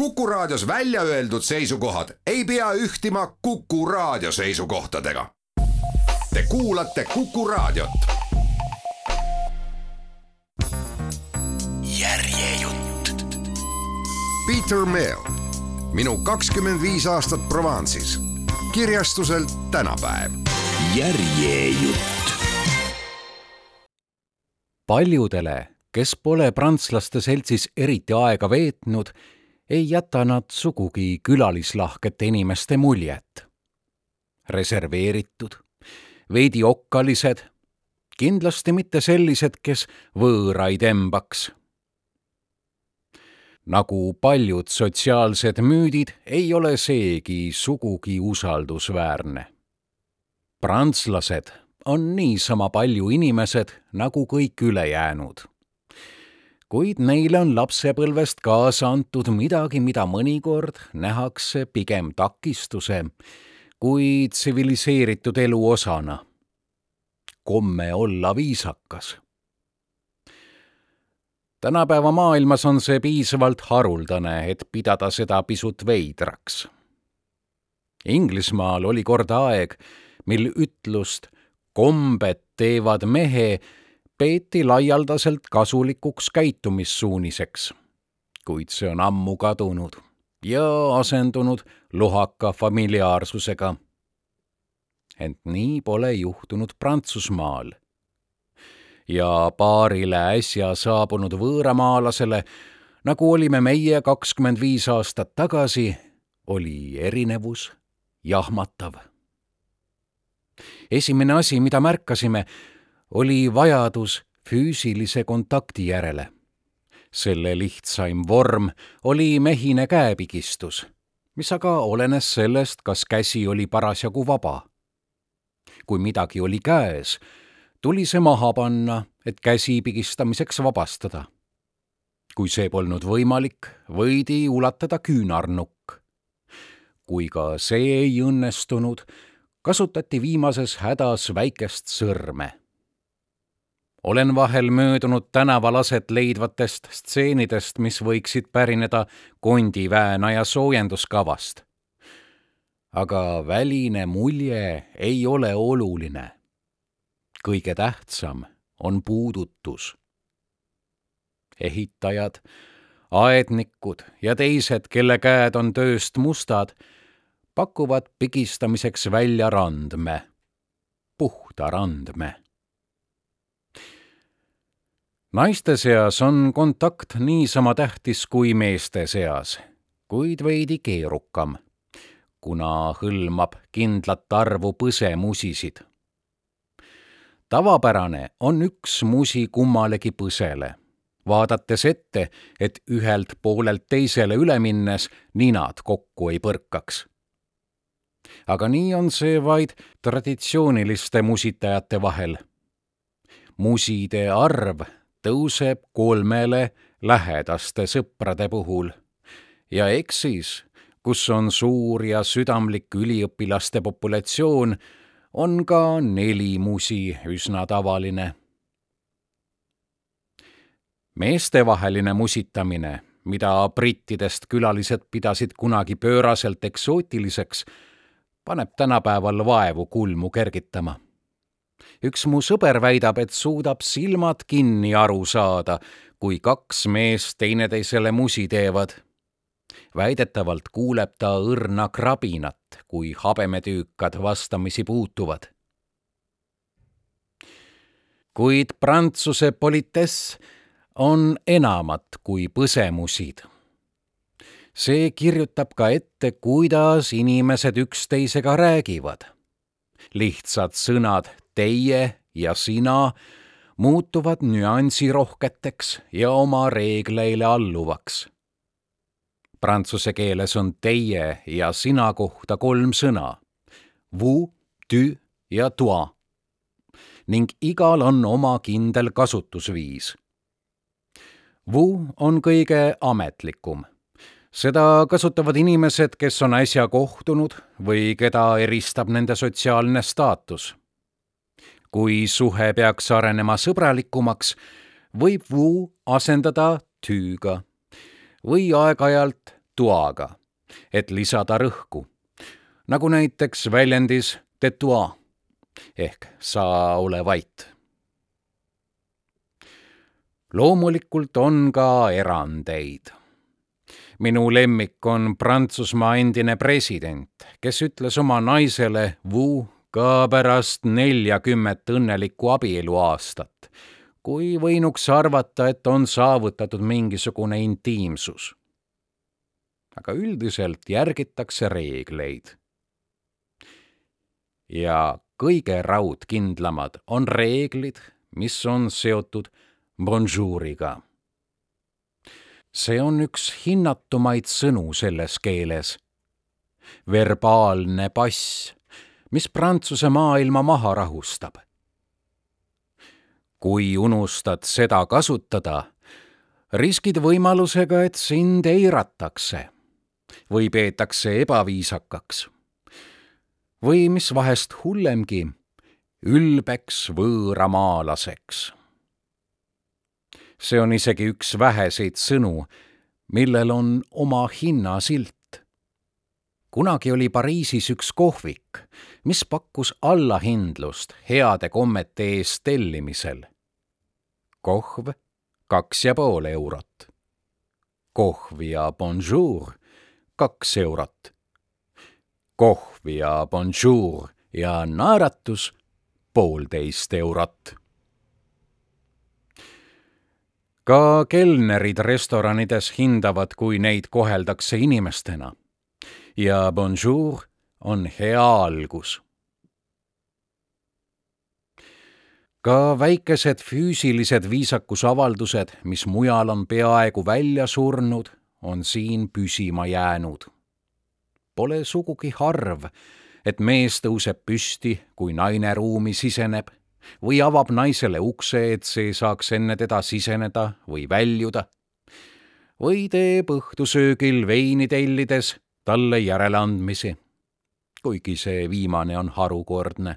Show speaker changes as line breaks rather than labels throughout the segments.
Kuku Raadios välja öeldud seisukohad ei pea ühtima Kuku Raadio seisukohtadega. Te kuulate Kuku Raadiot. järjejutt. Peter Mill, minu kakskümmend viis aastat Provence'is, kirjastuselt tänapäev.
järjejutt.
paljudele, kes pole prantslaste seltsis eriti aega veetnud ei jäta nad sugugi külalislahkete inimeste muljet. reserveeritud, veidi okkalised, kindlasti mitte sellised, kes võõraid embaks. nagu paljud sotsiaalsed müüdid, ei ole seegi sugugi usaldusväärne. prantslased on niisama palju inimesed nagu kõik ülejäänud kuid neile on lapsepõlvest kaasa antud midagi, mida mõnikord nähakse pigem takistuse kui tsiviliseeritud elu osana. komme olla viisakas. tänapäeva maailmas on see piisavalt haruldane, et pidada seda pisut veidraks. Inglismaal oli kord aeg, mil ütlust kombed teevad mehe peeti laialdaselt kasulikuks käitumissuuniseks. kuid see on ammu kadunud ja asendunud lohaka familiaarsusega. ent nii pole juhtunud Prantsusmaal. ja paarile äsja saabunud võõramaalasele, nagu olime meie kakskümmend viis aastat tagasi, oli erinevus jahmatav. esimene asi, mida märkasime, oli vajadus füüsilise kontakti järele. selle lihtsaim vorm oli mehine käepigistus, mis aga olenes sellest, kas käsi oli parasjagu vaba. kui midagi oli käes, tuli see maha panna, et käsi pigistamiseks vabastada. kui see polnud võimalik, võidi ulatada küünarnukk. kui ka see ei õnnestunud, kasutati viimases hädas väikest sõrme olen vahel möödunud tänaval aset leidvatest stseenidest, mis võiksid pärineda kondiväänaja soojenduskavast. aga väline mulje ei ole oluline. kõige tähtsam on puudutus. ehitajad, aednikud ja teised, kelle käed on tööst mustad, pakuvad pigistamiseks välja randme, puhta randme naiste seas on kontakt niisama tähtis kui meeste seas, kuid veidi keerukam, kuna hõlmab kindlat arvu põsemusisid. tavapärane on üks musi kummalegi põsele, vaadates ette, et ühelt poolelt teisele üle minnes ninad kokku ei põrkaks aga nii on see vaid traditsiooniliste musitajate vahel. muside arv tõuseb kolmele lähedaste sõprade puhul. ja eks siis, kus on suur ja südamlik üliõpilaste populatsioon, on ka neli musi üsna tavaline. meestevaheline musitamine, mida brittidest külalised pidasid kunagi pööraselt eksootiliseks, paneb tänapäeval vaevu kulmu kergitama üks mu sõber väidab, et suudab silmad kinni aru saada, kui kaks meest teineteisele musi teevad. väidetavalt kuuleb ta õrna krabinat, kui habemetüükad vastamisi puutuvad. kuid prantsuse politess on enamat kui põsemusid see kirjutab ka ette, kuidas inimesed üksteisega räägivad. lihtsad sõnad teie ja sina muutuvad nüansirohketeks ja oma reegleile alluvaks. Prantsuse keeles on teie ja sina kohta kolm sõna vous, tu ja toi ning igal on oma kindel kasutusviis. Vous on kõige ametlikum seda kasutavad inimesed, kes on äsja kohtunud või keda eristab nende sotsiaalne staatus kui suhe peaks arenema sõbralikumaks, võib Wu asendada tüüga või aeg-ajalt tuaga, et lisada rõhku, nagu näiteks väljendis tetua ehk sa ole vait. loomulikult on ka erandeid minu lemmik on Prantsusmaa endine president, kes ütles oma naisele Wu ka pärast neljakümmet õnnelikku abieluaastat, kui võinuks arvata, et on saavutatud mingisugune intiimsus. aga üldiselt järgitakse reegleid. ja kõige raudkindlamad on reeglid, mis on seotud bonjouriga see on üks hinnatumaid sõnu selles keeles. verbaalne pass, mis Prantsuse maailma maha rahustab. kui unustad seda kasutada, riskid võimalusega, et sind eiratakse või peetakse ebaviisakaks. või mis vahest hullemgi, ülbeks võõramaalaseks see on isegi üks väheseid sõnu, millel on oma hinnasilt. kunagi oli Pariisis üks kohvik, mis pakkus allahindlust heade kommete eest tellimisel. kohv kaks ja pool eurot. kohv ja bonjour kaks eurot. kohv ja bonjour ja naeratus poolteist eurot ka kelnerid restoranides hindavad, kui neid koheldakse inimestena. ja bonjour on hea algus. ka väikesed füüsilised viisakusavaldused, mis mujal on peaaegu välja surnud, on siin püsima jäänud. Pole sugugi harv, et mees tõuseb püsti, kui naine ruumi siseneb või avab naisele ukse, et see saaks enne teda siseneda või väljuda. või teeb õhtusöögil veini tellides talle järeleandmisi, kuigi see viimane on harukordne.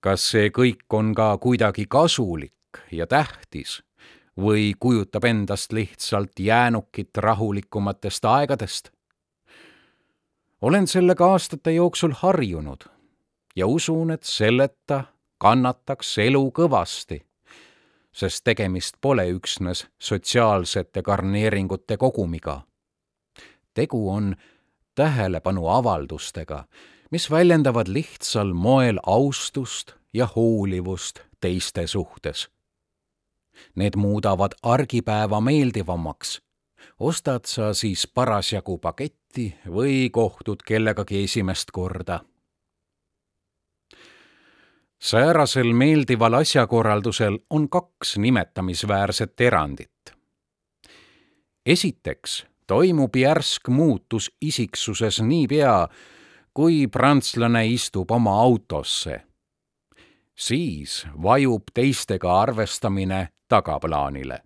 kas see kõik on ka kuidagi kasulik ja tähtis või kujutab endast lihtsalt jäänukit rahulikumatest aegadest? olen sellega aastate jooksul harjunud ja usun, et selleta kannataks elu kõvasti, sest tegemist pole üksnes sotsiaalsete garneeringute kogumiga. Tegu on tähelepanuavaldustega, mis väljendavad lihtsal moel austust ja hoolivust teiste suhtes. Need muudavad argipäeva meeldivamaks ostad sa siis parasjagu paketti või kohtud kellegagi esimest korda säärasel meeldival asjakorraldusel on kaks nimetamisväärset erandit. esiteks toimub järsk muutus isiksuses niipea, kui prantslane istub oma autosse. siis vajub teistega arvestamine tagaplaanile.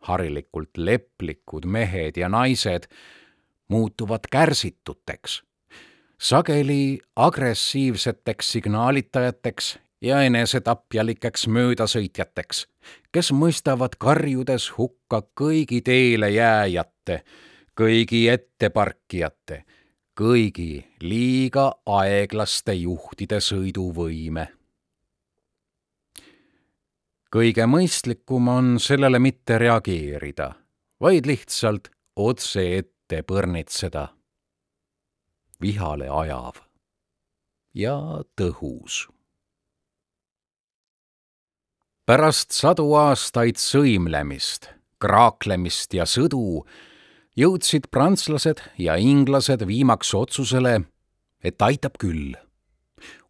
harilikult leplikud mehed ja naised muutuvad kärsituteks sageli agressiivseteks signaalitajateks ja enesetapjalikeks möödasõitjateks, kes mõistavad karjudes hukka kõigi teele jääjate, kõigi etteparkijate, kõigi liiga aeglaste juhtide sõiduvõime. kõige mõistlikum on sellele mitte reageerida, vaid lihtsalt otse ette põrnitseda vihale ajav ja tõhus. Pärast sadu aastaid sõimlemist, kraaklemist ja sõdu jõudsid prantslased ja inglased viimaks otsusele, et aitab küll.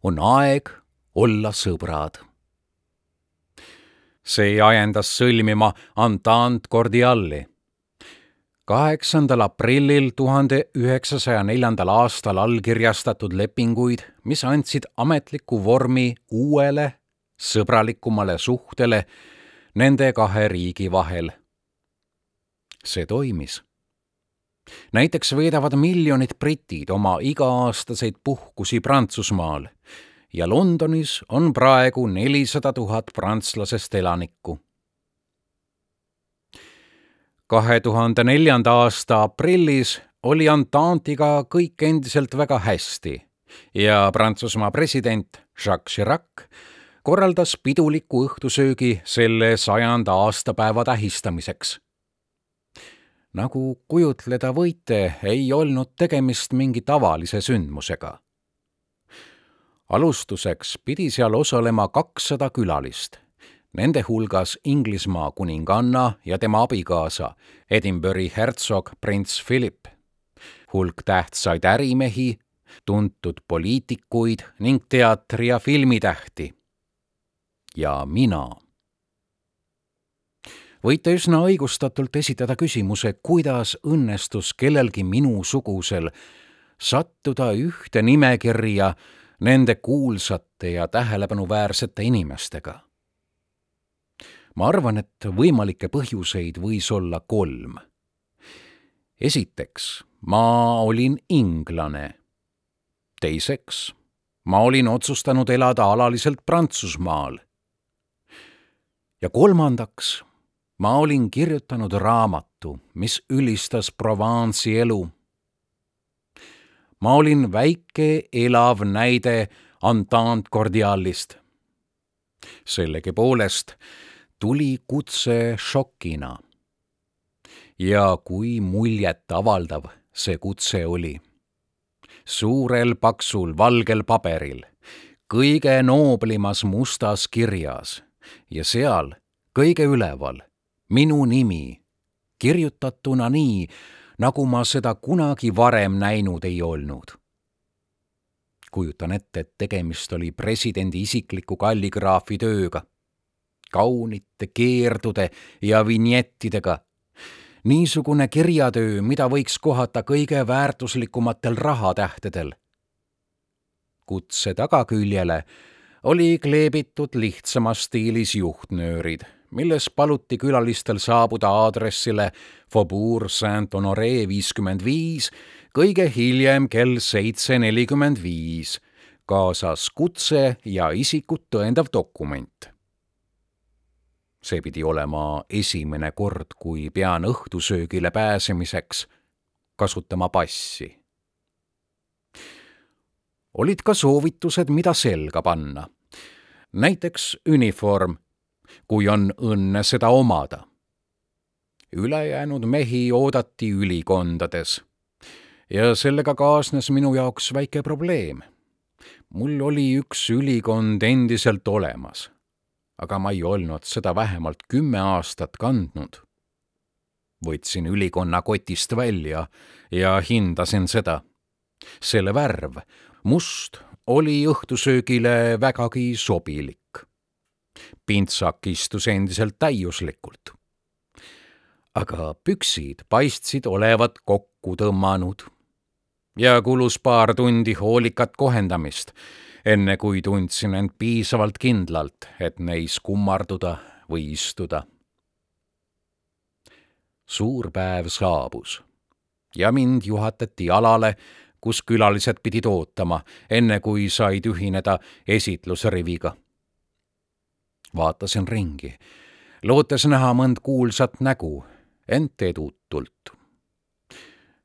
on aeg olla sõbrad. see ajendas sõlmima Entente Cordiali kaheksandal aprillil tuhande üheksasaja neljandal aastal allkirjastatud lepinguid, mis andsid ametliku vormi uuele, sõbralikumale suhtele nende kahe riigi vahel. see toimis. näiteks veedavad miljonid britid oma iga-aastaseid puhkusi Prantsusmaal ja Londonis on praegu nelisada tuhat prantslasest elanikku kahe tuhande neljanda aasta aprillis oli Entente'iga kõik endiselt väga hästi ja Prantsusmaa president Jacques Chirac korraldas piduliku õhtusöögi selle sajanda aastapäeva tähistamiseks. nagu kujutleda võite, ei olnud tegemist mingi tavalise sündmusega. alustuseks pidi seal osalema kakssada külalist nende hulgas Inglismaa kuninganna ja tema abikaasa, Edinburghi hertsog prints Philip, hulk tähtsaid ärimehi, tuntud poliitikuid ning teatri- ja filmitähti. Ja mina. võite üsna õigustatult esitada küsimuse, kuidas õnnestus kellelgi minusugusel sattuda ühte nimekirja nende kuulsate ja tähelepanuväärsete inimestega ma arvan, et võimalikke põhjuseid võis olla kolm. esiteks, ma olin inglane. teiseks, ma olin otsustanud elada alaliselt Prantsusmaal. Ja kolmandaks, ma olin kirjutanud raamatu, mis ülistas Provence'i elu. ma olin väike elav näide Entente Cordialist. sellegipoolest tuli kutse šokina. ja kui muljetavaldav see kutse oli. suurel paksul valgel paberil, kõige nooblimas mustas kirjas ja seal kõige üleval minu nimi, kirjutatuna nii, nagu ma seda kunagi varem näinud ei olnud kujutan ette, et tegemist oli presidendi isikliku kalligraafi tööga kaunite keerdude ja vinjettidega. niisugune kirjatöö, mida võiks kohata kõige väärtuslikumatel rahatähtedel. kutse tagaküljele oli kleebitud lihtsamas stiilis juhtnöörid, milles paluti külalistel saabuda aadressile Faubourg Saint-Honoré viiskümmend viis kõige hiljem kell seitse nelikümmend viis, kaasas kutse ja isikut tõendav dokument see pidi olema esimene kord, kui pean õhtusöögile pääsemiseks kasutama passi. Olid ka soovitused, mida selga panna. näiteks uniform, kui on õnne seda omada. ülejäänud mehi oodati ülikondades ja sellega kaasnes minu jaoks väike probleem. mul oli üks ülikond endiselt olemas aga ma ei olnud seda vähemalt kümme aastat kandnud. võtsin ülikonna kotist välja ja hindasin seda. selle värv, must, oli õhtusöögile vägagi sobilik. pintsak istus endiselt täiuslikult. aga püksid paistsid olevat kokku tõmmanud ja kulus paar tundi hoolikat kohendamist enne kui tundsin end piisavalt kindlalt, et neis kummarduda või istuda. suur päev saabus ja mind juhatati alale, kus külalised pidid ootama, enne kui said ühineda esitlusriviga. vaatasin ringi, lootes näha mõnd kuulsat nägu, ent edutult.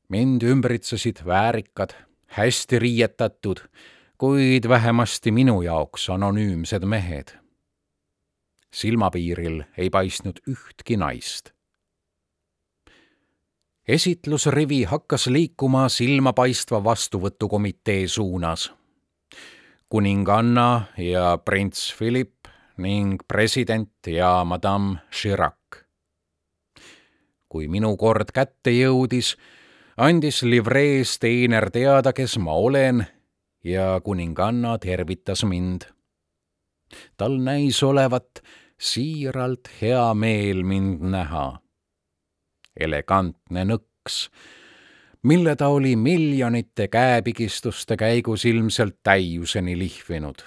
mind ümbritsesid väärikad, hästi riietatud kuid vähemasti minu jaoks anonüümsed mehed. silmapiiril ei paistnud ühtki naist. Esitlusrivi hakkas liikuma silmapaistva vastuvõtukomitee suunas. kuninganna ja prints Philip ning president ja madame Chirac. kui minu kord kätte jõudis, andis livrees teener teada, kes ma olen ja kuninganna tervitas mind. tal näis olevat siiralt hea meel mind näha. Elegantne nõks, mille ta oli miljonite käepigistuste käigus ilmselt täiuseni lihvinud.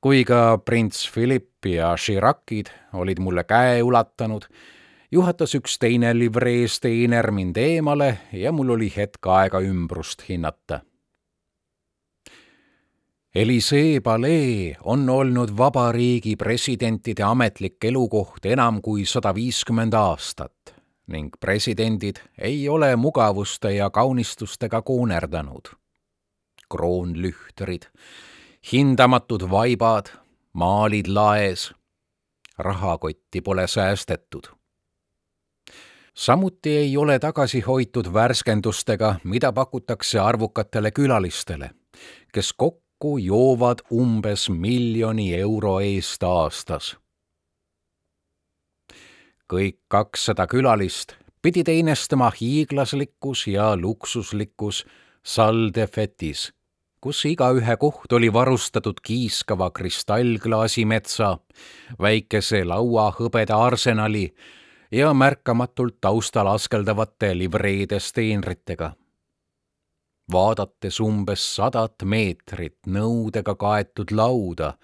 kui ka prints Philip ja Chiracid olid mulle käe ulatanud, juhatas üks teine livrees teener mind eemale ja mul oli hetk aega ümbrust hinnata Elisee palee on olnud vabariigi presidentide ametlik elukoht enam kui sada viiskümmend aastat ning presidendid ei ole mugavuste ja kaunistustega koonerdanud. kroonlühterid, hindamatud vaibad, maalid laes, rahakotti pole säästetud. samuti ei ole tagasi hoitud värskendustega, mida pakutakse arvukatele külalistele, kes kokku joovad umbes miljoni euro eest aastas kõik kakssada külalist pidid einestama hiiglaslikus ja luksuslikus Salle de Fetis, kus igaühe koht oli varustatud kiiskava kristallklaasimetsa, väikese laua hõbeda arsenali ja märkamatult taustal askeldavate livreede steenritega. Vaadates umbes sadat meetrit nõudega kaetud lauda,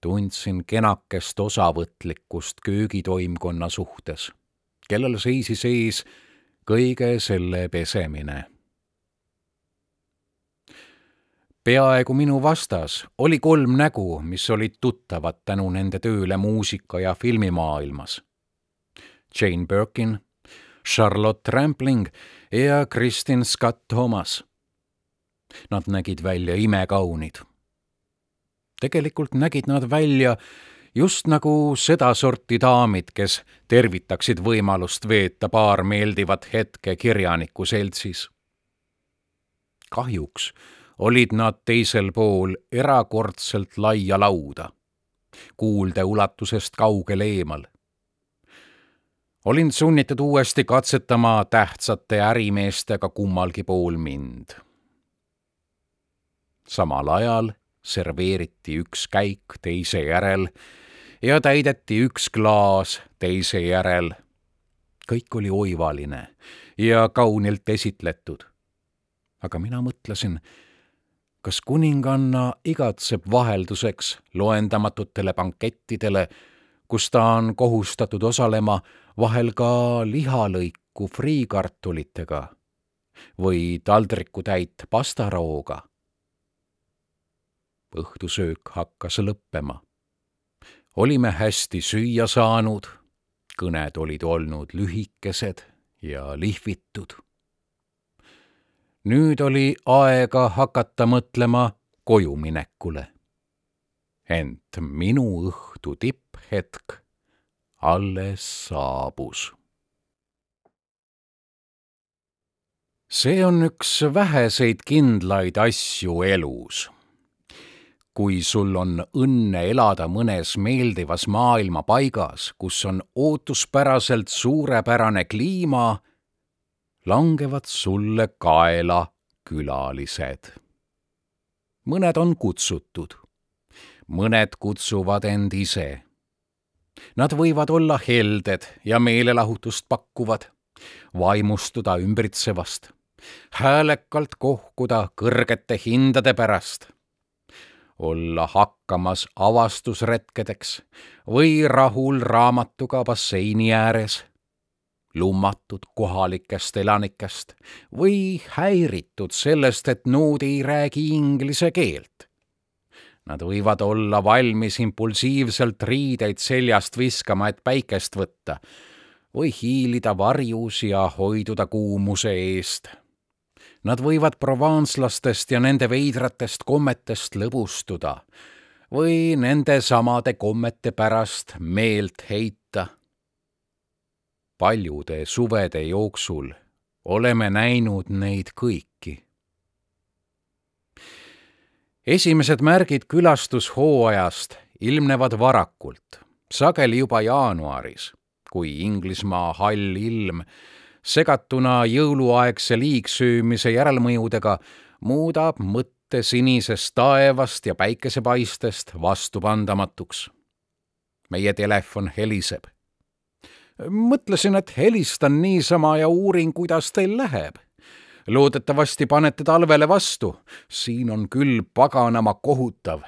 tundsin kenakest osavõtlikkust köögitoimkonna suhtes, kellel seisis ees kõige selle pesemine. peaaegu minu vastas oli kolm nägu, mis olid tuttavad tänu nende tööle muusika- ja filmimaailmas. Jane Birkin, Charlotte Rampling ja Kristin Scott Thomas. Nad nägid välja imekaunid tegelikult nägid nad välja just nagu sedasorti daamid, kes tervitaksid võimalust veeta paar meeldivat hetke kirjaniku seltsis. kahjuks olid nad teisel pool erakordselt laia lauda, kuulde ulatusest kaugel eemal. olin sunnitud uuesti katsetama tähtsate ärimeestega kummalgi pool mind. Samal ajal serveeriti üks käik teise järel ja täideti üks klaas teise järel. kõik oli oivaline ja kaunilt esitletud. aga mina mõtlesin, kas kuninganna igatseb vahelduseks loendamatutele bankettidele, kus ta on kohustatud osalema vahel ka lihalõiku friikartulitega või taldrikutäit pastarooga õhtusöök hakkas lõppema. olime hästi süüa saanud, kõned olid olnud lühikesed ja lihvitud. nüüd oli aega hakata mõtlema kojuminekule. ent minu õhtu tipphetk alles saabus see on üks väheseid kindlaid asju elus kui sul on õnne elada mõnes meeldivas maailmapaigas, kus on ootuspäraselt suurepärane kliima, langevad sulle kaela külalised. mõned on kutsutud, mõned kutsuvad end ise. Nad võivad olla helded ja meelelahutust pakkuvad, vaimustuda ümbritsevast, häälekalt kohkuda kõrgete hindade pärast olla hakkamas avastusretkedeks või rahul raamatuga basseini ääres, lummatud kohalikest elanikest või häiritud sellest, et nood ei räägi inglise keelt. Nad võivad olla valmis impulsiivselt riideid seljast viskama, et päikest võtta või hiilida varjus ja hoiduda kuumuse eest Nad võivad provanslastest ja nende veidratest kommetest lõbustuda või nende samade kommete pärast meelt heita. paljude suvede jooksul oleme näinud neid kõiki. esimesed märgid külastushooajast ilmnevad varakult, sageli juba jaanuaris, kui Inglismaa hall ilm segatuna jõuluaegse liigsöömise järelmõjudega muudab mõtte sinisest taevast ja päikesepaistest vastupandamatuks. meie telefon heliseb. mõtlesin, et helistan niisama ja uurin, kuidas teil läheb. loodetavasti panete talvele vastu, siin on küll paganama kohutav.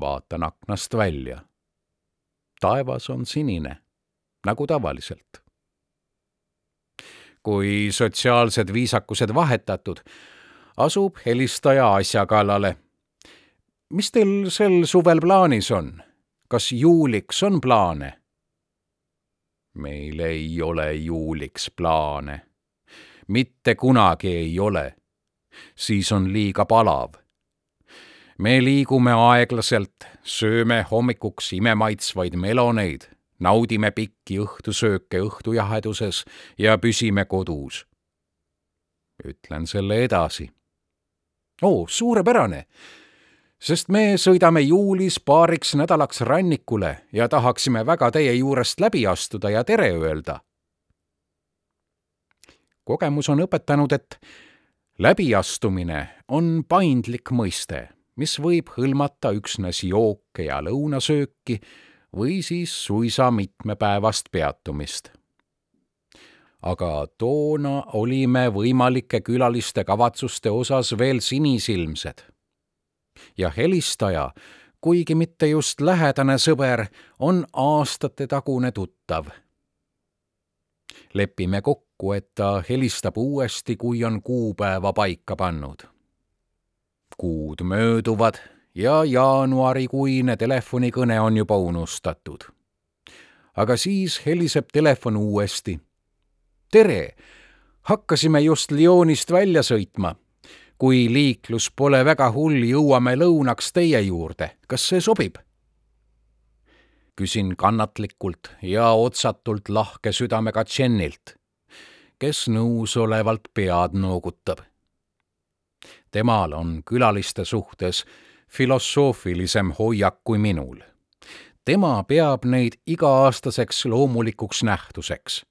vaatan aknast välja. taevas on sinine, nagu tavaliselt kui sotsiaalsed viisakused vahetatud, asub helistaja asja kallale. mis teil sel suvel plaanis on? kas juuliks on plaane? meil ei ole juuliks plaane. mitte kunagi ei ole. siis on liiga palav. me liigume aeglaselt, sööme hommikuks imemaitsvaid meloneid, naudime pikki õhtusööke õhtujaheduses ja püsime kodus. ütlen selle edasi. oo, suurepärane sest me sõidame juulis paariks nädalaks rannikule ja tahaksime väga teie juurest läbi astuda ja tere öelda. kogemus on õpetanud, et läbiastumine on paindlik mõiste, mis võib hõlmata üksnes jooke ja lõunasööki või siis suisa mitmepäevast peatumist aga toona olime võimalike külaliste kavatsuste osas veel sinisilmsed ja helistaja, kuigi mitte just lähedane sõber, on aastatetagune tuttav. lepime kokku, et ta helistab uuesti, kui on kuupäeva paika pannud. kuud mööduvad ja jaanuarikuine telefonikõne on juba unustatud. aga siis heliseb telefon uuesti. tere, hakkasime just Lyonist välja sõitma kui liiklus pole väga hull, jõuame lõunaks teie juurde, kas see sobib? küsin kannatlikult ja otsatult lahke südamega Jenilt, kes nõusolevalt pead noogutab. temal on külaliste suhtes filosoofilisem hoiak kui minul. tema peab neid iga-aastaseks loomulikuks nähtuseks,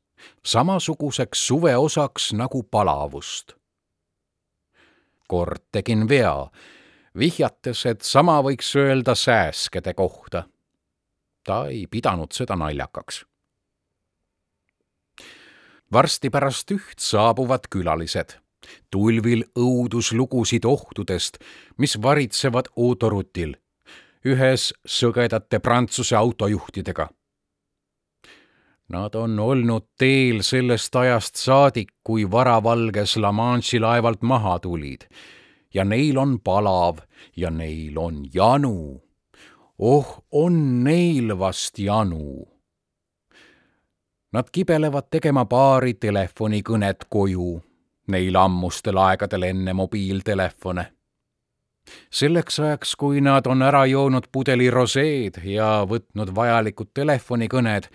samasuguseks suveosaks nagu palavust kord tegin vea, vihjates, et sama võiks öelda sääskede kohta. ta ei pidanud seda naljakaks. varsti pärast üht saabuvad külalised, tulvil õuduslugusid ohtudest, mis varitsevad ootorutil, ühes sõgedate Prantsuse autojuhtidega Nad on olnud teel sellest ajast saadik, kui varavalges La Manche'i laevalt maha tulid. ja neil on palav ja neil on janu. oh, on neil vast janu. Nad kibelevad tegema paari telefonikõnet koju, neil ammustel aegadel enne mobiiltelefone selleks ajaks, kui nad on ära joonud pudeli roseed ja võtnud vajalikud telefonikõned,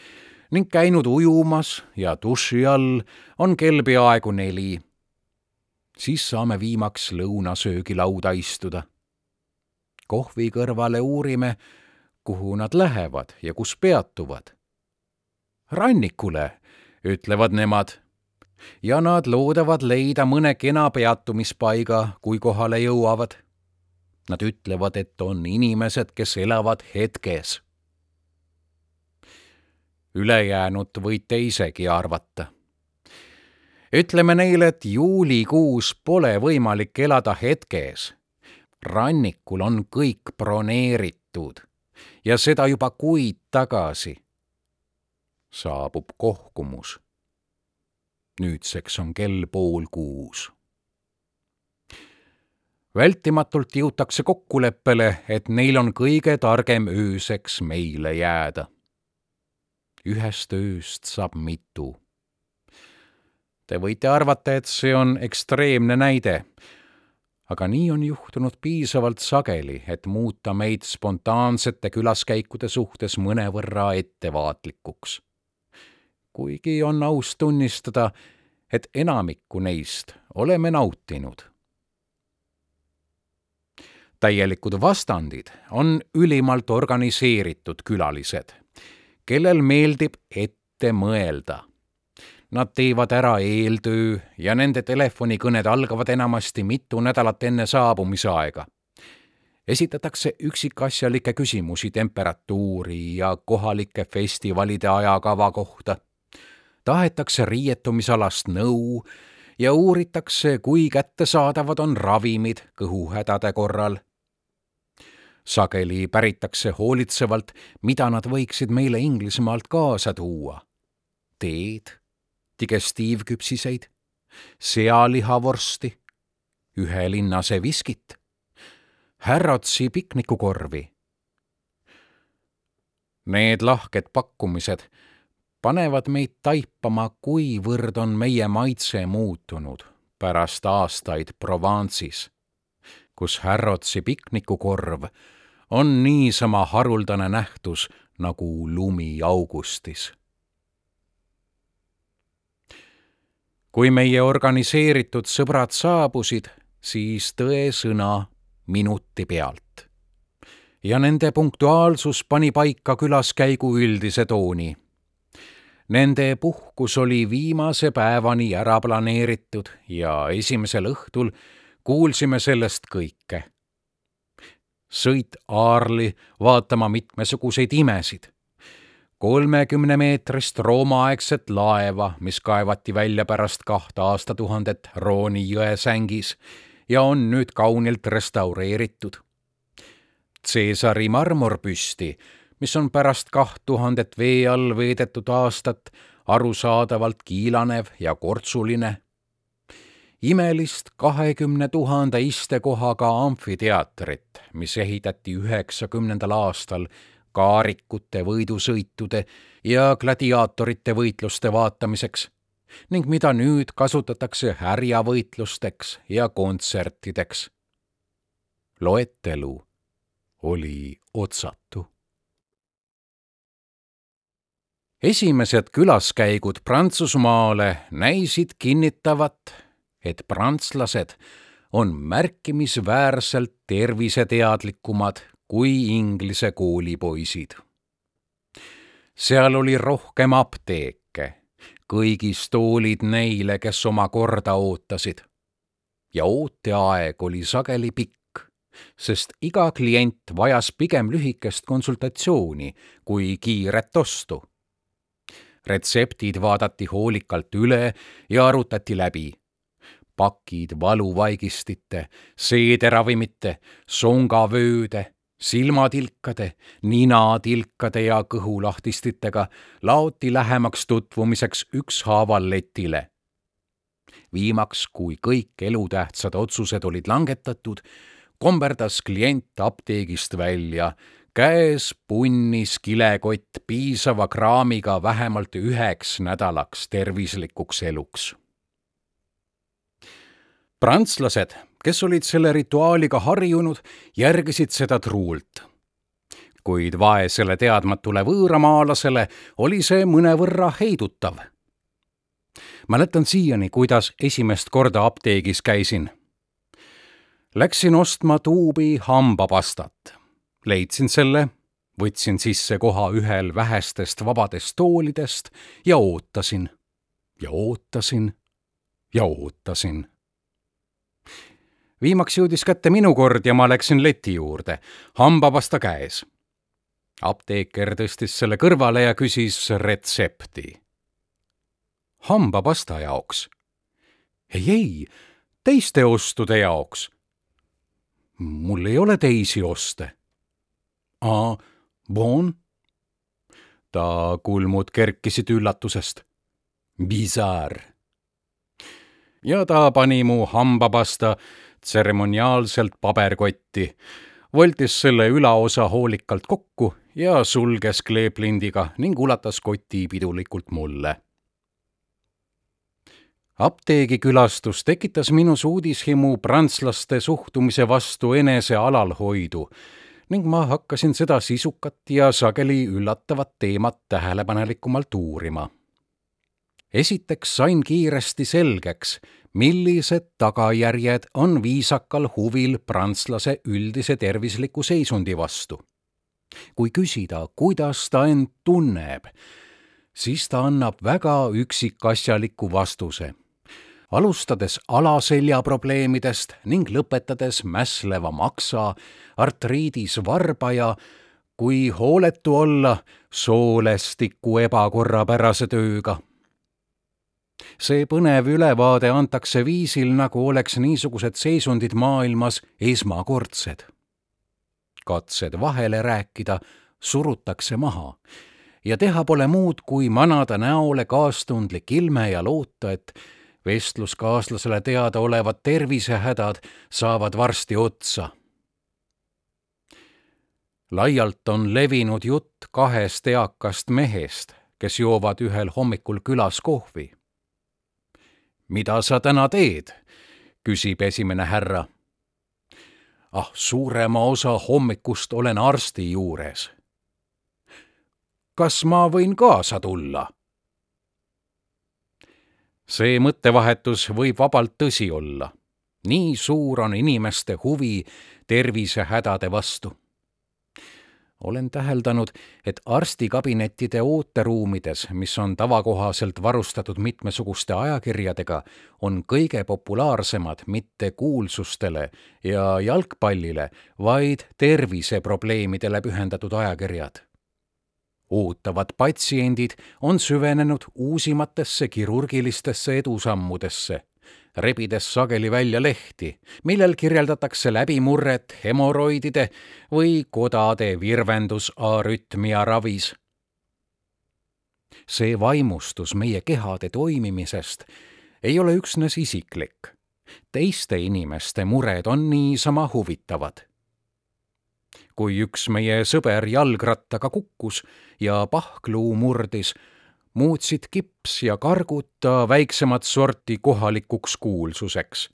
ning käinud ujumas ja duši all, on kell peaaegu neli. siis saame viimaks lõunasöögilauda istuda. kohvi kõrvale uurime, kuhu nad lähevad ja kus peatuvad. rannikule, ütlevad nemad. Ja nad loodavad leida mõne kena peatumispaiga, kui kohale jõuavad. Nad ütlevad, et on inimesed, kes elavad hetkes ülejäänut võite isegi arvata. ütleme neile, et juulikuus pole võimalik elada hetkes. rannikul on kõik broneeritud ja seda juba kuid tagasi. saabub kohkumus. Nüüdseks on kell pool kuus vältimatult jõutakse kokkuleppele, et neil on kõige targem ööseks meile jääda ühest ööst saab mitu. Te võite arvata, et see on ekstreemne näide, aga nii on juhtunud piisavalt sageli, et muuta meid spontaansete külaskäikude suhtes mõnevõrra ettevaatlikuks. Kuigi on aus tunnistada, et enamikku neist oleme nautinud täielikud vastandid on ülimalt organiseeritud külalised kellel meeldib ette mõelda. Nad teevad ära eeltöö ja nende telefonikõned algavad enamasti mitu nädalat enne saabumisaega. esitatakse üksikasjalikke küsimusi temperatuuri ja kohalike festivalide ajakava kohta. Tahetakse riietumisalast nõu ja uuritakse, kui kättesaadavad on ravimid kõhuhädade korral sageli päritakse hoolitsevalt, mida nad võiksid meile Inglismaalt kaasa tuua. teed, digestiivküpsiseid, sealihavorsti, ühe linnase viskit, Harrodsi piknikukorvi. Need lahked pakkumised panevad meid taipama, kuivõrd on meie maitse muutunud pärast aastaid Provence'is, kus Harrodsi piknikukorv on niisama haruldane nähtus nagu lumi augustis. kui meie organiseeritud sõbrad saabusid, siis tõesõna minuti pealt. ja nende punktuaalsus pani paika külaskäigu üldise tooni Nende puhkus oli viimase päevani ära planeeritud ja esimesel õhtul kuulsime sellest kõike. sõit Aarli vaatama mitmesuguseid imesid. kolmekümnemeetrist Rooma-aegset laeva, mis kaevati välja pärast kahte aastatuhandet Rooni jõe sängis ja on nüüd kaunilt restaureeritud. Caesari marmorpüsti mis on pärast kaht tuhandet vee all veedetud aastat arusaadavalt kiilanev ja kortsuline. imelist kahekümne tuhande istekohaga amfiteatrit, mis ehitati üheksakümnendal aastal kaarikute võidusõitude ja gladiaatorite võitluste vaatamiseks ning mida nüüd kasutatakse härjavõitlusteks ja kontsertideks. loetelu oli otsatu esimesed külaskäigud Prantsusmaale näisid kinnitavat, et prantslased on märkimisväärselt terviseteadlikumad kui Inglise koolipoisid. seal oli rohkem apteeke, kõigis toolid neile, kes oma korda ootasid. ja ooteaeg oli sageli pikk, sest iga klient vajas pigem lühikest konsultatsiooni kui kiiret ostu retseptid vaadati hoolikalt üle ja arutati läbi. pakid valuvaigistite, seederavimite, songavööde, silmatilkade, ninatilkade ja kõhulahtistitega laoti lähemaks tutvumiseks ükshaaval letile. viimaks, kui kõik elutähtsad otsused olid langetatud, komberdas klient apteegist välja käes punnis kilekott piisava kraamiga vähemalt üheks nädalaks tervislikuks eluks. prantslased, kes olid selle rituaaliga harjunud, järgisid seda truult. kuid vaesele teadmatule võõramaalasele oli see mõnevõrra heidutav. mäletan siiani, kuidas esimest korda apteegis käisin. Läksin ostma tuubi hambapastat leidsin selle, võtsin sisse koha ühel vähestest vabadest toolidest ja ootasin ja ootasin ja ootasin. viimaks jõudis kätte minu kord ja ma läksin leti juurde, hambapasta käes. apteeker tõstis selle kõrvale ja küsis retsepti. hambapasta jaoks? ei, ei, teiste ostude jaoks. mul ei ole teisi oste Ah, bon? ta kulmud kerkisid üllatusest. Bizarre. ja ta pani mu hambapasta tseremoniaalselt paberkotti, voltis selle ülaosa hoolikalt kokku ja sulges kleeplindiga ning ulatas koti pidulikult mulle apteegikülastus tekitas minus uudishimu prantslaste suhtumise vastu enese alalhoidu ning ma hakkasin seda sisukat ja sageli üllatavat teemat tähelepanelikumalt uurima. esiteks sain kiiresti selgeks, millised tagajärjed on viisakal huvil prantslase üldise tervisliku seisundi vastu. kui küsida, kuidas ta end tunneb, siis ta annab väga üksikasjaliku vastuse alustades alaselja probleemidest ning lõpetades mässleva maksa, artriidis varba ja kui hooletu olla, soolestiku ebakorrapärase tööga. see põnev ülevaade antakse viisil, nagu oleks niisugused seisundid maailmas esmakordsed. katsed vahele rääkida surutakse maha ja teha pole muud, kui manada näole kaastundlik ilme ja loota, et vestluskaaslasele teadaolevad tervisehädad saavad varsti otsa. laialt on levinud jutt kahest eakast mehest, kes joovad ühel hommikul külas kohvi. mida sa täna teed? küsib esimene härra. ah, suurema osa hommikust olen arsti juures. kas ma võin kaasa tulla? See mõttevahetus võib vabalt tõsi olla. nii suur on inimeste huvi tervisehädade vastu. olen täheldanud, et arstikabinettide ooteruumides, mis on tavakohaselt varustatud mitmesuguste ajakirjadega, on kõige populaarsemad mitte kuulsustele ja jalgpallile, vaid terviseprobleemidele pühendatud ajakirjad ootavad patsiendid on süvenenud uusimatesse kirurgilistesse edusammudesse, rebides sageli välja lehti, millel kirjeldatakse läbimurret hemoroidide või kodade virvendusarütmia ravis. see vaimustus meie kehade toimimisest ei ole üksnes isiklik. teiste inimeste mured on niisama huvitavad kui üks meie sõber jalgrattaga kukkus ja pahkluu murdis, muutsid kips ja kargud ta väiksemat sorti kohalikuks kuulsuseks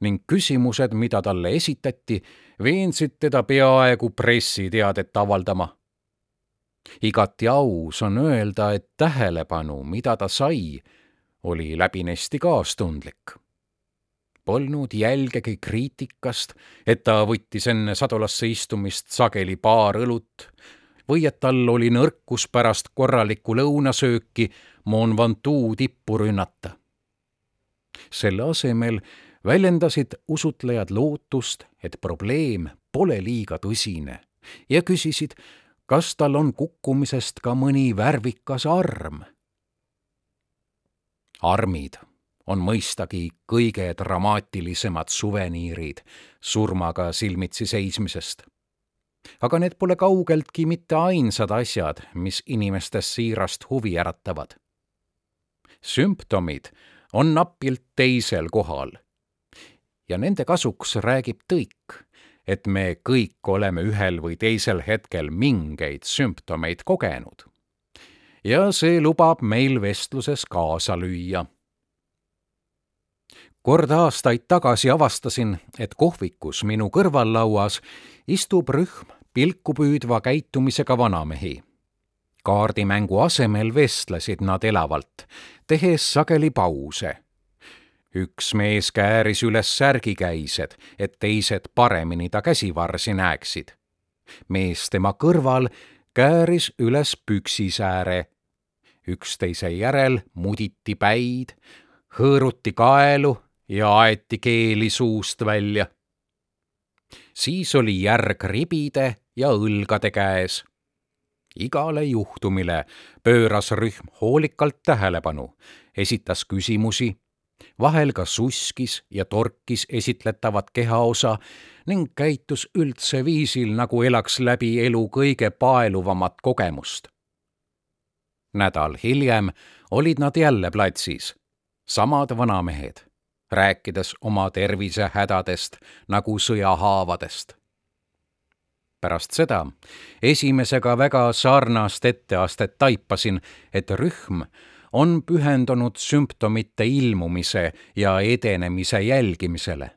ning küsimused, mida talle esitati, veensid teda peaaegu pressiteadet avaldama. igati aus on öelda, et tähelepanu, mida ta sai, oli läbinesti kaastundlik polnud jälgegi kriitikast, et ta võttis enne sadulasse istumist sageli paar õlut või et tal oli nõrkus pärast korralikku lõunasööki Mont Ventoux tippu rünnata. selle asemel väljendasid usutlejad lootust, et probleem pole liiga tõsine ja küsisid, kas tal on kukkumisest ka mõni värvikas arm. armid on mõistagi kõige dramaatilisemad suveniirid surmaga silmitsi seismisest. aga need pole kaugeltki mitte ainsad asjad, mis inimestes siirast huvi äratavad. sümptomid on napilt teisel kohal. ja nende kasuks räägib tõik, et me kõik oleme ühel või teisel hetkel mingeid sümptomeid kogenud. ja see lubab meil vestluses kaasa lüüa kord aastaid tagasi avastasin, et kohvikus minu kõrvallauas istub rühm pilku püüdva käitumisega vanamehi. kaardimängu asemel vestlesid nad elavalt, tehes sageli pause. üks mees kääris üles särgikäised, et teised paremini ta käsivarsi näeksid. mees tema kõrval kääris üles püksisääre. üksteise järel muditi päid, hõõruti kaelu ja aeti keeli suust välja. siis oli järg ribide ja õlgade käes. igale juhtumile pööras rühm hoolikalt tähelepanu, esitas küsimusi, vahel ka suskis ja torkis esitletavat kehaosa ning käitus üldse viisil, nagu elaks läbi elu kõige paeluvamat kogemust. nädal hiljem olid nad jälle platsis, samad vanamehed rääkides oma tervisehädadest nagu sõjahaavadest. pärast seda esimesega väga sarnast etteastet taipasin, et rühm on pühendunud sümptomite ilmumise ja edenemise jälgimisele,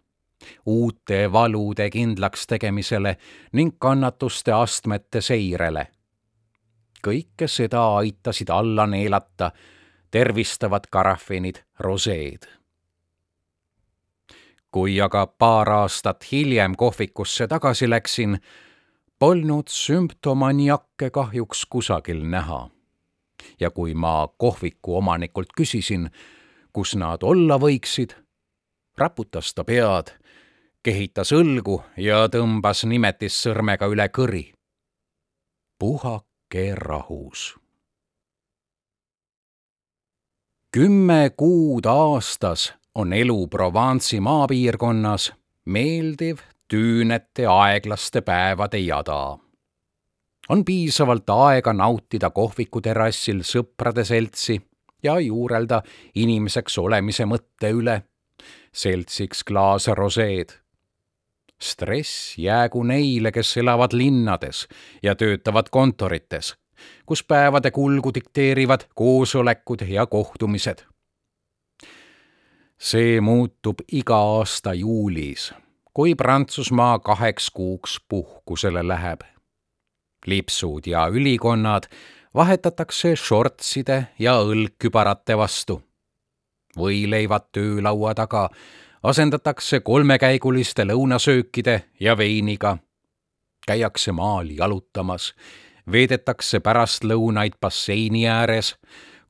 uute valude kindlaks tegemisele ning kannatuste astmete seirele. kõike seda aitasid alla neelata tervistavad karafinid roseed kui aga paar aastat hiljem kohvikusse tagasi läksin, polnud sümptomaniakke kahjuks kusagil näha. ja kui ma kohviku omanikult küsisin, kus nad olla võiksid, raputas ta pead, kehitas õlgu ja tõmbas nimetissõrmega üle kõri. puhake rahus. kümme kuud aastas on elu Provence'i maapiirkonnas meeldiv tüünete aeglaste päevade jada. on piisavalt aega nautida kohvikuterrassil sõprade seltsi ja juurelda inimeseks olemise mõtte üle, seltsiks klaas roseed. stress jäägu neile, kes elavad linnades ja töötavad kontorites, kus päevade kulgu dikteerivad koosolekud ja kohtumised. See muutub iga aasta juulis, kui Prantsusmaa kaheks kuuks puhkusele läheb. lipsud ja ülikonnad vahetatakse šortside ja õlgkübarate vastu. võileivad töölaua taga asendatakse kolmekäiguliste lõunasöökide ja veiniga. käiakse maal jalutamas, veedetakse pärastlõunaid basseini ääres,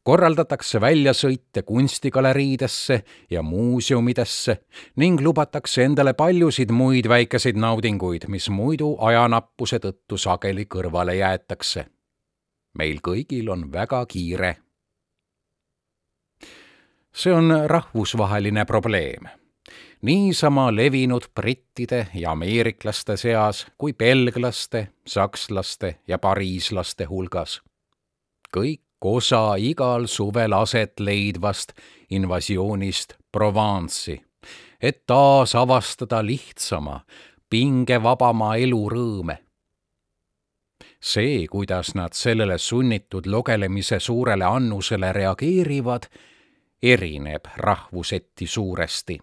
korraldatakse väljasõite kunstigaleriidesse ja muuseumidesse ning lubatakse endale paljusid muid väikeseid naudinguid, mis muidu ajanappuse tõttu sageli kõrvale jäetakse. meil kõigil on väga kiire. see on rahvusvaheline probleem niisama levinud brittide ja ameeriklaste seas kui belglaste, sakslaste ja pariislaste hulgas. kõik osa igal suvel aset leidvast invasioonist Provence'i, et taas avastada lihtsama, pingevabama elu rõõme. see, kuidas nad sellele sunnitud lugelemise suurele annusele reageerivad, erineb rahvuseti suuresti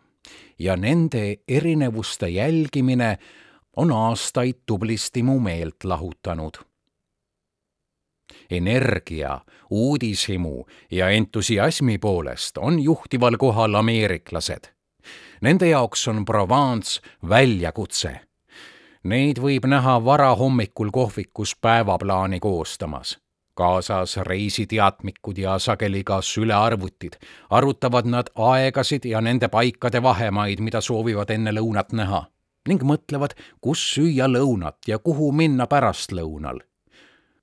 ja nende erinevuste jälgimine on aastaid tublisti mu meelt lahutanud. Energia, uudishimu ja entusiasmi poolest on juhtival kohal ameeriklased. Nende jaoks on Provence väljakutse. Neid võib näha varahommikul kohvikus päevaplaani koostamas kaasas reisiteatmikud ja sageli ka sülearvutid, arutavad nad aegasid ja nende paikade vahemaid, mida soovivad enne lõunat näha ning mõtlevad, kus süüa lõunat ja kuhu minna pärastlõunal.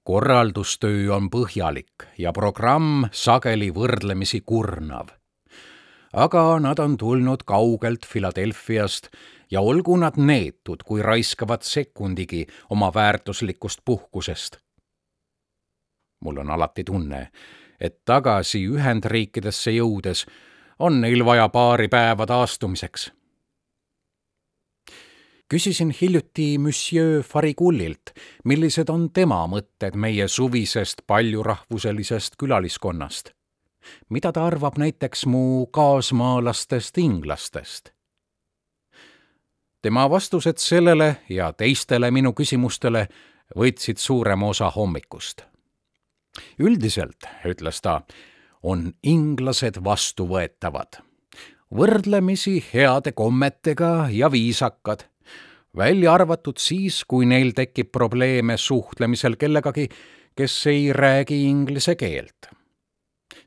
Korraldustöö on põhjalik ja programm sageli võrdlemisi kurnav. aga nad on tulnud kaugelt Philadelphiast ja olgu nad neetud, kui raiskavad sekundigi oma väärtuslikust puhkusest mul on alati tunne, et tagasi Ühendriikidesse jõudes on neil vaja paari päeva taastumiseks. Küsisin hiljuti Monsieur Farikullilt, millised on tema mõtted meie suvisest paljurahvuselisest külaliskonnast. mida ta arvab näiteks mu kaasmaalastest inglastest? tema vastused sellele ja teistele minu küsimustele võtsid suurema osa hommikust üldiselt, ütles ta, on inglased vastuvõetavad, võrdlemisi heade kommetega ja viisakad, välja arvatud siis, kui neil tekib probleeme suhtlemisel kellegagi, kes ei räägi inglise keelt.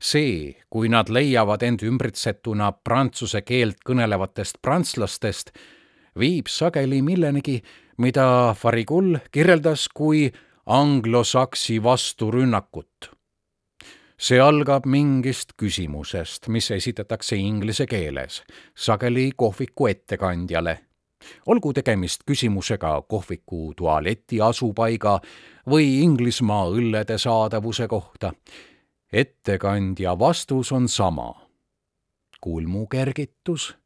see, kui nad leiavad end ümbritsetuna prantsuse keelt kõnelevatest prantslastest, viib sageli millenigi, mida Farigul kirjeldas kui anglosaksi vasturünnakut. see algab mingist küsimusest, mis esitatakse inglise keeles, sageli kohviku ettekandjale. Olgu tegemist küsimusega kohviku tualeti asupaiga või Inglismaa õllede saadavuse kohta. ettekandja vastus on sama. kulmukergitus,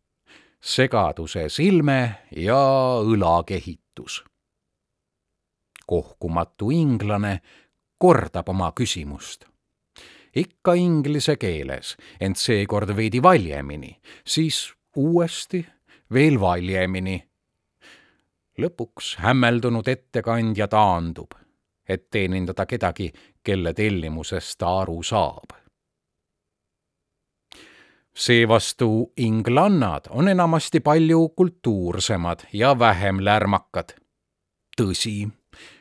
segaduse silme ja õlakehitus kohkumatu inglane kordab oma küsimust. ikka inglise keeles, ent seekord veidi valjemini, siis uuesti veel valjemini. lõpuks hämmeldunud ettekandja taandub, et teenindada kedagi, kelle tellimusest ta aru saab seevastu inglannad on enamasti palju kultuursemad ja vähem lärmakad. tõsi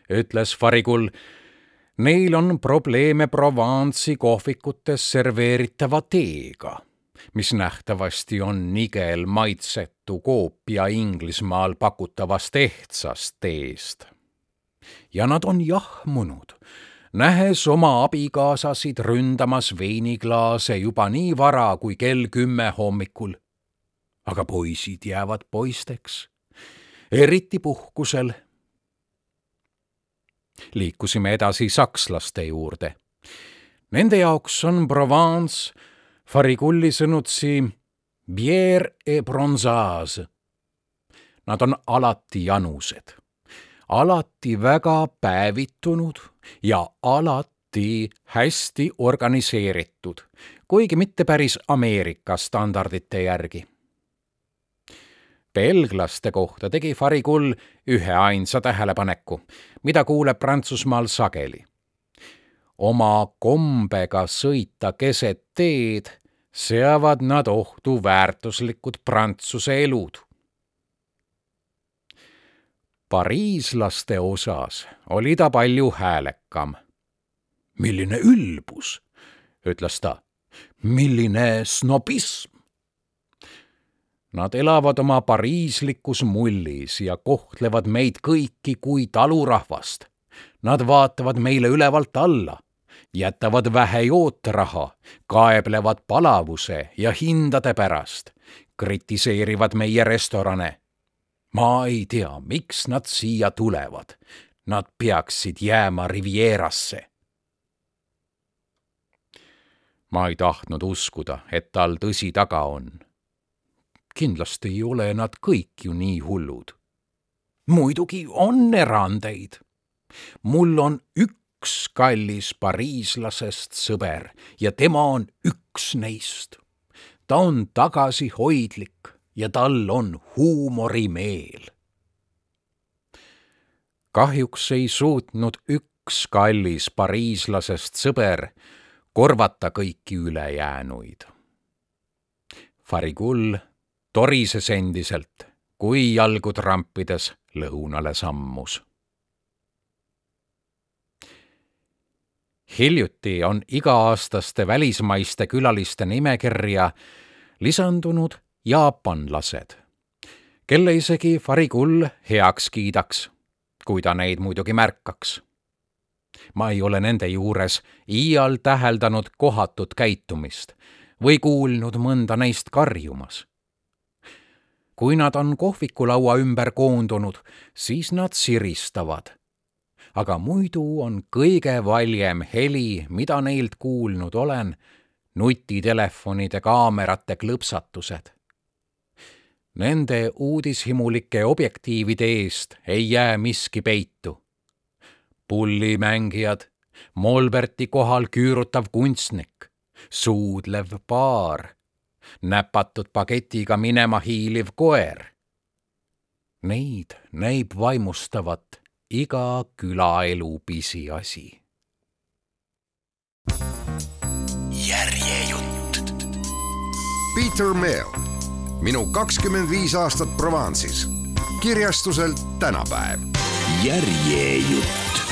ütles Farigul. Neil on probleeme Provence'i kohvikutes serveeritava teega, mis nähtavasti on nigel maitsetu koopia Inglismaal pakutavast ehtsast teest. ja nad on jahmunud nähes oma abikaasasid ründamas veiniklaase juba nii vara kui kell kümme hommikul. aga poisid jäävad poisteks, eriti puhkusel liikusime edasi sakslaste juurde. Nende jaoks on Provence Farikulli sõnutsi bière et bronzage. Nad on alati janused, alati väga päevitunud ja alati hästi organiseeritud, kuigi mitte päris Ameerika standardite järgi. belglaste kohta tegi Farigull üheainsa tähelepaneku, mida kuuleb Prantsusmaal sageli. Oma kombega sõita keset teed seavad nad ohtu väärtuslikud Prantsuse elud pariislaste osas oli ta palju häälekam. milline ülbus, ütles ta, milline snobism. Nad elavad oma pariislikus mullis ja kohtlevad meid kõiki kui talurahvast. Nad vaatavad meile ülevalt alla, jätavad vähe jootraha, kaeblevad palavuse ja hindade pärast, kritiseerivad meie restorane ma ei tea, miks nad siia tulevad. Nad peaksid jääma Rivierasse. ma ei tahtnud uskuda, et tal tõsi taga on. kindlasti ei ole nad kõik ju nii hullud. muidugi on erandeid. mul on üks kallis pariislasest sõber ja tema on üks neist. ta on tagasihoidlik ja tal on huumorimeel. kahjuks ei suutnud üks kallis pariislasest sõber korvata kõiki ülejäänuid. Farigull torises endiselt, kui jalgu trampides lõunale sammus. Hiljuti on iga-aastaste välismaiste külaliste nimekirja lisandunud jaapanlased, kelle isegi Farigull heaks kiidaks, kui ta neid muidugi märkaks. ma ei ole nende juures iial täheldanud kohatut käitumist või kuulnud mõnda neist karjumas. kui nad on kohvikulaua ümber koondunud, siis nad siristavad aga muidu on kõige valjem heli, mida neilt kuulnud olen, nutitelefonide kaamerate klõpsatused Nende uudishimulike objektiivide eest ei jää miski peitu. pullimängijad, Molberti kohal küürutav kunstnik, suudlev paar, näpatud paketiga minema hiiliv koer. Neid näib vaimustavat iga külaelu pisiasi.
järjejutt. Peter Mill minu kakskümmend viis aastat Provence'is. kirjastuselt tänapäev.
järjejutt